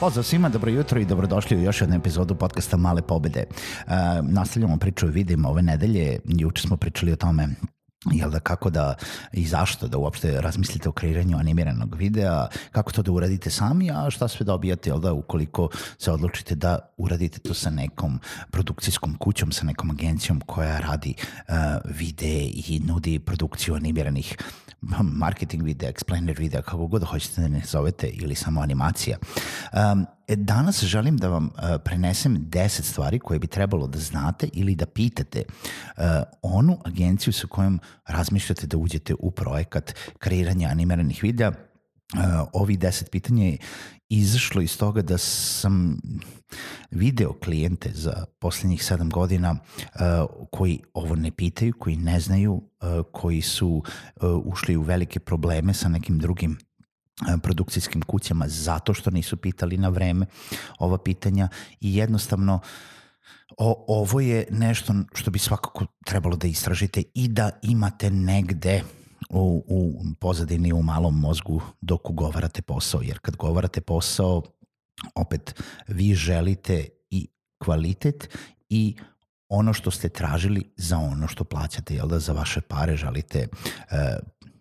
Pozdrav svima, dobro jutro i dobrodošli u još jednu epizodu podcasta Male pobede. Uh, nastavljamo priču o vidimo ove nedelje. Juče smo pričali o tome jel da kako da i zašto da uopšte razmislite o kreiranju animiranog videa, kako to da uradite sami, a šta sve dobijate, jel da ukoliko se odlučite da uradite to sa nekom produkcijskom kućom, sa nekom agencijom koja radi uh, videe i nudi produkciju animiranih marketing videa, explainer videa, kako god hoćete da ne zovete ili samo animacija. Um, danas želim da vam uh, prenesem 10 stvari koje bi trebalo da znate ili da pitate uh, onu agenciju sa kojom razmišljate da uđete u projekat kreiranja animiranih videa. Uh, ovih 10 pitanja je izašlo iz toga da sam video klijente za poslednjih sedam godina uh, koji ovo ne pitaju, koji ne znaju, uh, koji su uh, ušli u velike probleme sa nekim drugim produkcijskim kućama zato što nisu pitali na vreme ova pitanja i jednostavno o, ovo je nešto što bi svakako trebalo da istražite i da imate negde u, u pozadini u malom mozgu dok ugovarate posao, jer kad govarate posao opet vi želite i kvalitet i ono što ste tražili za ono što plaćate, jel da za vaše pare želite uh,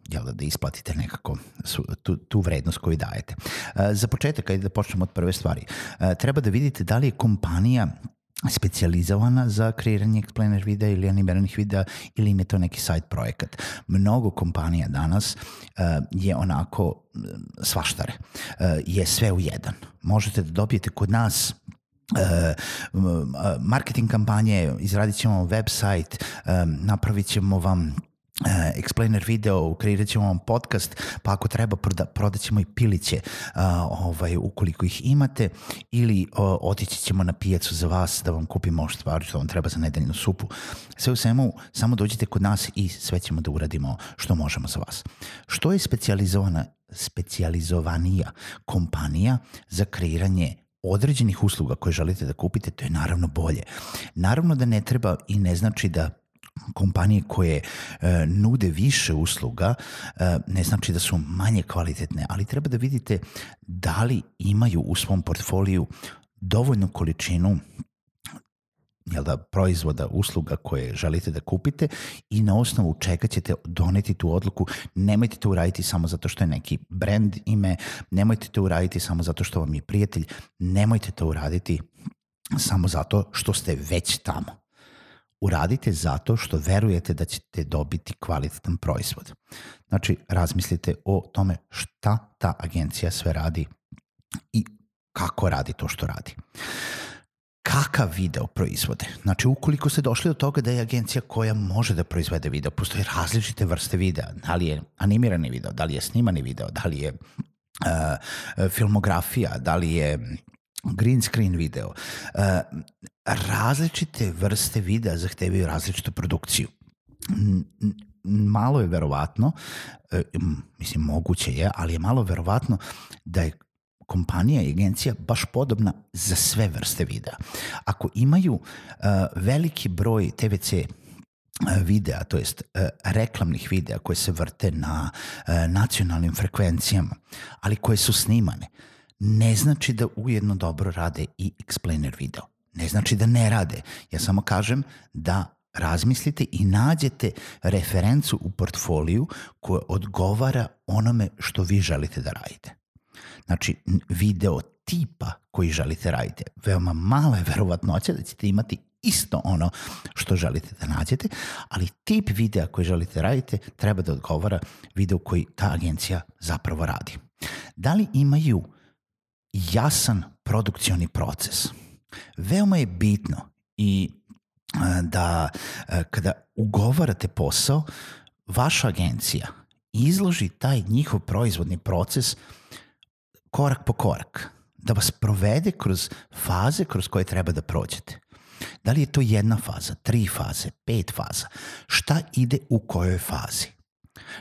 jel da, da isplatite nekako su, tu, tu vrednost koju dajete. Uh, za početak, ajde da počnemo od prve stvari. Uh, treba da vidite da li je kompanija specializovana za kreiranje explainer videa ili animiranih videa ili im je to neki side projekat. Mnogo kompanija danas uh, je onako uh, svaštare, uh, je sve u jedan. Možete da dobijete kod nas uh, marketing kampanje, izradit ćemo website, um, napravit ćemo vam Uh, explainer video, kreirat ćemo vam podcast, pa ako treba proda, prodat ćemo i piliće uh, ovaj, ukoliko ih imate ili uh, otići ćemo na pijacu za vas da vam kupimo stvari što vam treba za nedeljnu supu. Sve u svemu, samo dođite kod nas i sve ćemo da uradimo što možemo za vas. Što je specializovana, specializovanija kompanija za kreiranje određenih usluga koje želite da kupite, to je naravno bolje. Naravno da ne treba i ne znači da kompanije koje e, nude više usluga e, ne znači da su manje kvalitetne, ali treba da vidite da li imaju u svom portfoliju dovoljnu količinu jel da, proizvoda, usluga koje želite da kupite i na osnovu čega ćete doneti tu odluku. Nemojte to uraditi samo zato što je neki brand ime, nemojte to uraditi samo zato što vam je prijatelj, nemojte to uraditi samo zato što ste već tamo uradite zato što verujete da ćete dobiti kvalitetan proizvod. Znači, razmislite o tome šta ta agencija sve radi i kako radi to što radi. Kakav video proizvode? Znači, ukoliko ste došli do toga da je agencija koja može da proizvede video, postoje različite vrste videa, da li je animirani video, da li je snimani video, da li je uh, filmografija, da li je green screen video. Uh, različite vrste videa zahtevaju različitu produkciju. Malo je verovatno, uh, mislim moguće je, ali je malo verovatno da je kompanija i agencija baš podobna za sve vrste videa. Ako imaju uh, veliki broj TVC videa, to jest reklamnih videa koje se vrte na nacionalnim frekvencijama, ali koje su snimane, ne znači da ujedno dobro rade i explainer video. Ne znači da ne rade. Ja samo kažem da razmislite i nađete referencu u portfoliju koja odgovara onome što vi želite da radite. Znači, video tipa koji želite radite. Veoma mala je verovatnoća da ćete imati isto ono što želite da nađete, ali tip videa koji želite da radite treba da odgovara video koji ta agencija zapravo radi. Da li imaju jasan produkcioni proces? Veoma je bitno i da kada ugovarate posao, vaša agencija izloži taj njihov proizvodni proces korak po korak, da vas provede kroz faze kroz koje treba da prođete. Da li je to jedna faza, tri faze, pet faza? Šta ide u kojoj fazi?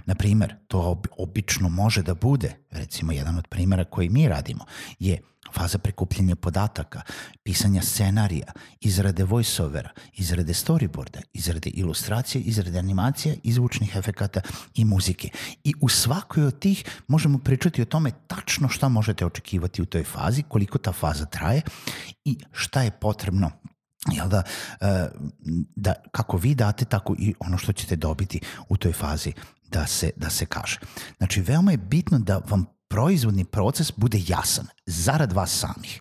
Naprimer, to obično može da bude, recimo jedan od primjera koji mi radimo, je faza prikupljanja podataka, pisanja scenarija, izrade voiceovera, izrade storyboarda, izrade ilustracije, izrade animacija, izvučnih efekata i muzike. I u svakoj od tih možemo pričati o tome tačno šta možete očekivati u toj fazi, koliko ta faza traje i šta je potrebno jel da, e, da kako vi date, tako i ono što ćete dobiti u toj fazi da se, da se kaže. Znači, veoma je bitno da vam proizvodni proces bude jasan, zarad vas samih.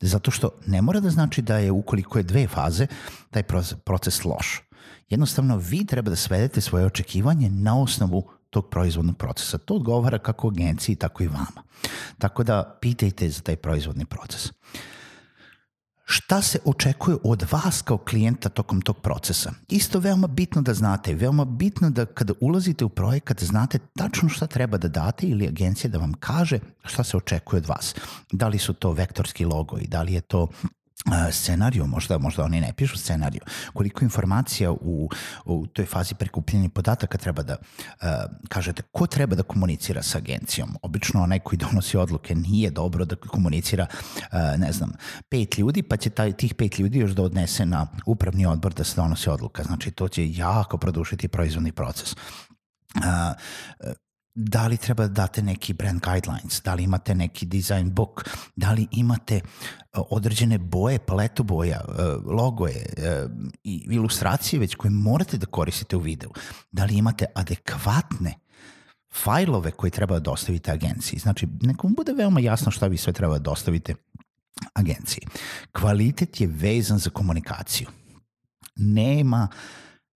Zato što ne mora da znači da je ukoliko je dve faze, taj proces loš. Jednostavno, vi treba da svedete svoje očekivanje na osnovu tog proizvodnog procesa. To odgovara kako agenciji, tako i vama. Tako da pitajte za taj proizvodni proces. Uh, šta se očekuje od vas kao klijenta tokom tog procesa. Isto veoma bitno da znate, veoma bitno da kada ulazite u projekat znate tačno šta treba da date ili agencija da vam kaže šta se očekuje od vas. Da li su to vektorski logoji, da li je to scenariju, možda, možda oni ne pišu scenariju, koliko informacija u, u toj fazi prikupljanja podataka treba da uh, kažete ko treba da komunicira sa agencijom. Obično onaj koji donosi odluke nije dobro da komunicira, uh, ne znam, pet ljudi, pa će taj, tih pet ljudi još da odnese na upravni odbor da se donosi odluka. Znači, to će jako produšiti proizvodni proces. Uh, da li treba da date neki brand guidelines, da li imate neki design book, da li imate e, određene boje, paletu boja, e, logoje e, i ilustracije već koje morate da koristite u videu. Da li imate adekvatne fajlove koje treba da dostavite agenciji. Znači, nekom bude veoma jasno šta vi sve treba da dostavite agenciji. Kvalitet je vezan za komunikaciju. Nema uh,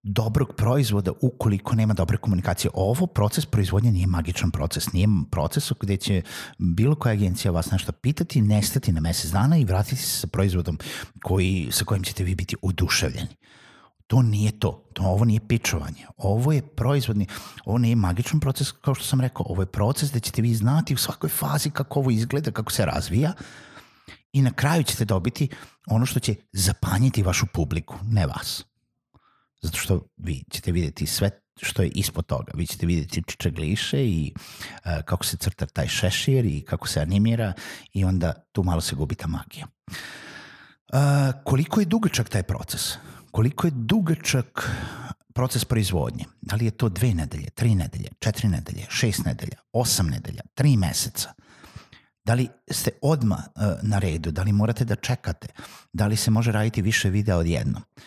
dobrog proizvoda ukoliko nema dobre komunikacije. Ovo proces proizvodnje nije magičan proces, nije proces gde će bilo koja agencija vas nešto pitati, nestati na mesec dana i vratiti se sa proizvodom koji, sa kojim ćete vi biti oduševljeni. To nije to. to. Ovo nije pičovanje. Ovo je proizvodni, ovo nije magičan proces, kao što sam rekao. Ovo je proces gde ćete vi znati u svakoj fazi kako ovo izgleda, kako se razvija i na kraju ćete dobiti ono što će zapanjiti vašu publiku, ne vas. Zato što vi ćete videti sve što je ispod toga. Vi ćete videti čičagliše i uh, kako se crta taj šešir i kako se animira i onda tu malo se gubi ta magija. Uh, koliko je dugačak taj proces? Koliko je dugačak proces proizvodnje? Da li je to dve nedelje, tri nedelje, četiri nedelje, šest nedelja, osam nedelja, tri meseca? Da li ste odma uh, na redu? Da li morate da čekate? Da li se može raditi više videa odjednom? Uh,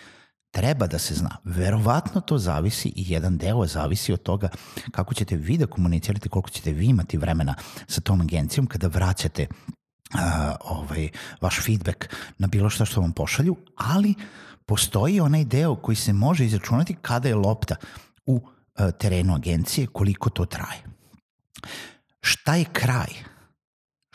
treba da se zna. Verovatno to zavisi i jedan deo zavisi od toga kako ćete vi da komunicirate, koliko ćete vi imati vremena sa tom agencijom kada vraćate uh, ovaj, vaš feedback na bilo šta što vam pošalju, ali postoji onaj deo koji se može izračunati kada je lopta u uh, terenu agencije, koliko to traje. Šta je kraj?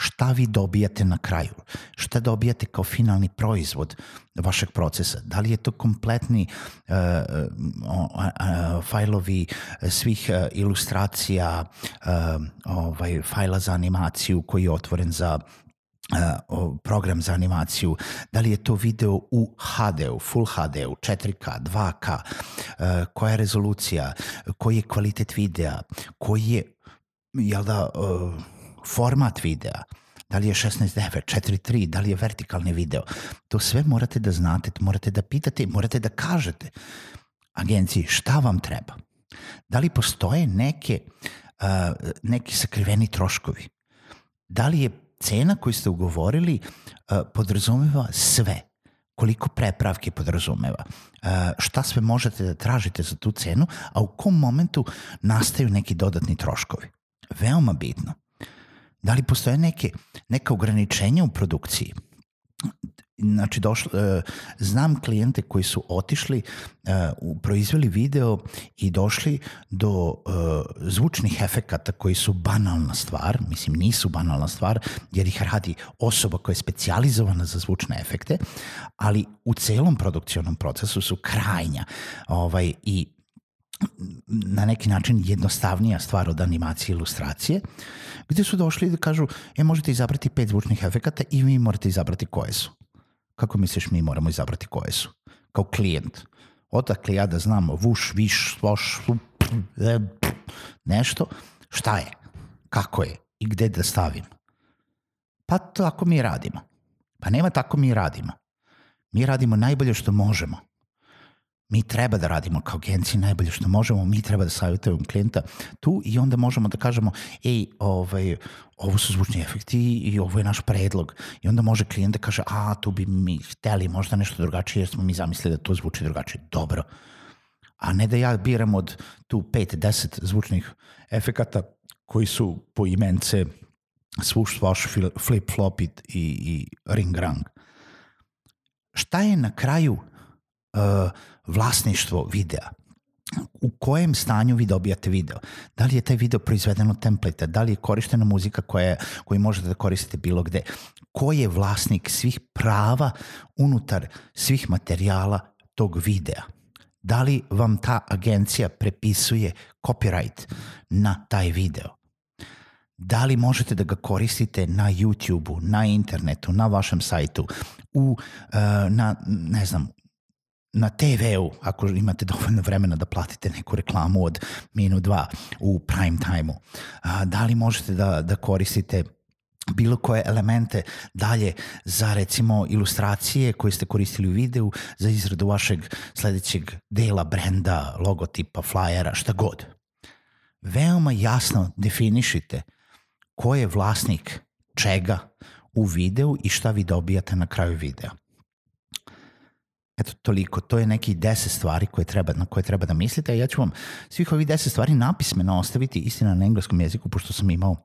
Šta vi dobijate na kraju, šta dobijate kao finalni proizvod vašeg procesa. Da li je to kompletni uh, uh, uh, fajlovi svih uh, ilustracija, uh, ovaj, fajla za animaciju koji je otvoren za uh, program za animaciju, da li je to video u HD-u, Full HD-u, 4K, 2K, uh, koja je rezolucija, koji je kvalitet videa, koji je, jel da, format videa, da li je 16.9, 4.3, da li je vertikalni video. To sve morate da znate, morate da pitate, morate da kažete agenciji šta vam treba. Da li postoje neke, uh, neki sakriveni troškovi? Da li je cena koju ste ugovorili uh, podrazumeva sve? koliko prepravke podrazumeva, uh, šta sve možete da tražite za tu cenu, a u kom momentu nastaju neki dodatni troškovi. Veoma bitno. Da li postoje neke, neka ograničenja u produkciji? Znači, došlo, uh, znam klijente koji su otišli, uh, proizveli video i došli do uh, zvučnih efekata koji su banalna stvar, mislim nisu banalna stvar, jer ih radi osoba koja je specializovana za zvučne efekte, ali u celom produkcionom procesu su krajnja ovaj, i na neki način jednostavnija stvar od animacije i ilustracije, gde su došli da kažu, e, možete izabrati pet zvučnih efekata i vi morate izabrati koje su. Kako misliš mi moramo izabrati koje su? Kao klijent. Odakle ja da znam vuš, viš, svoš, nešto, šta je, kako je i gde da stavim. Pa tako mi radimo. Pa nema tako mi radimo. Mi radimo najbolje što možemo mi treba da radimo kao agencija najbolje što možemo, mi treba da savjetujemo klijenta tu i onda možemo da kažemo, ej, ovaj, ovo su zvučni efekti i ovo je naš predlog. I onda može klijent da kaže, a, tu bi mi hteli možda nešto drugačije jer smo mi zamislili da to zvuči drugačije. Dobro. A ne da ja biram od tu 5-10 zvučnih efekata koji su po imence svuš, svaš, flip, flop i, i ring rang. Šta je na kraju vlasništvo videa u kojem stanju vi dobijate video. Da li je taj video proizveden od template, da li je korištena muzika koja, koju možete da koristite bilo gde. Ko je vlasnik svih prava unutar svih materijala tog videa. Da li vam ta agencija prepisuje copyright na taj video? Da li možete da ga koristite na YouTube-u, na internetu, na vašem sajtu, u, uh, na, ne znam, na TV-u, ako imate dovoljno vremena da platite neku reklamu od minut dva u prime time-u, da li možete da, da koristite bilo koje elemente dalje za recimo ilustracije koje ste koristili u videu za izradu vašeg sledećeg dela brenda, logotipa, flyera, šta god. Veoma jasno definišite ko je vlasnik čega u videu i šta vi dobijate na kraju videa. Eto, toliko. To je neki deset stvari koje treba, na koje treba da mislite. A ja ću vam svih ovih deset stvari napismeno ostaviti, istina na engleskom jeziku, pošto sam imao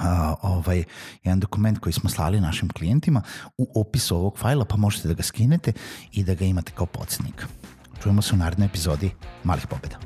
a, ovaj, jedan dokument koji smo slali našim klijentima u opisu ovog fajla, pa možete da ga skinete i da ga imate kao podsjetnik. Čujemo se u narednoj epizodi Malih pobeda.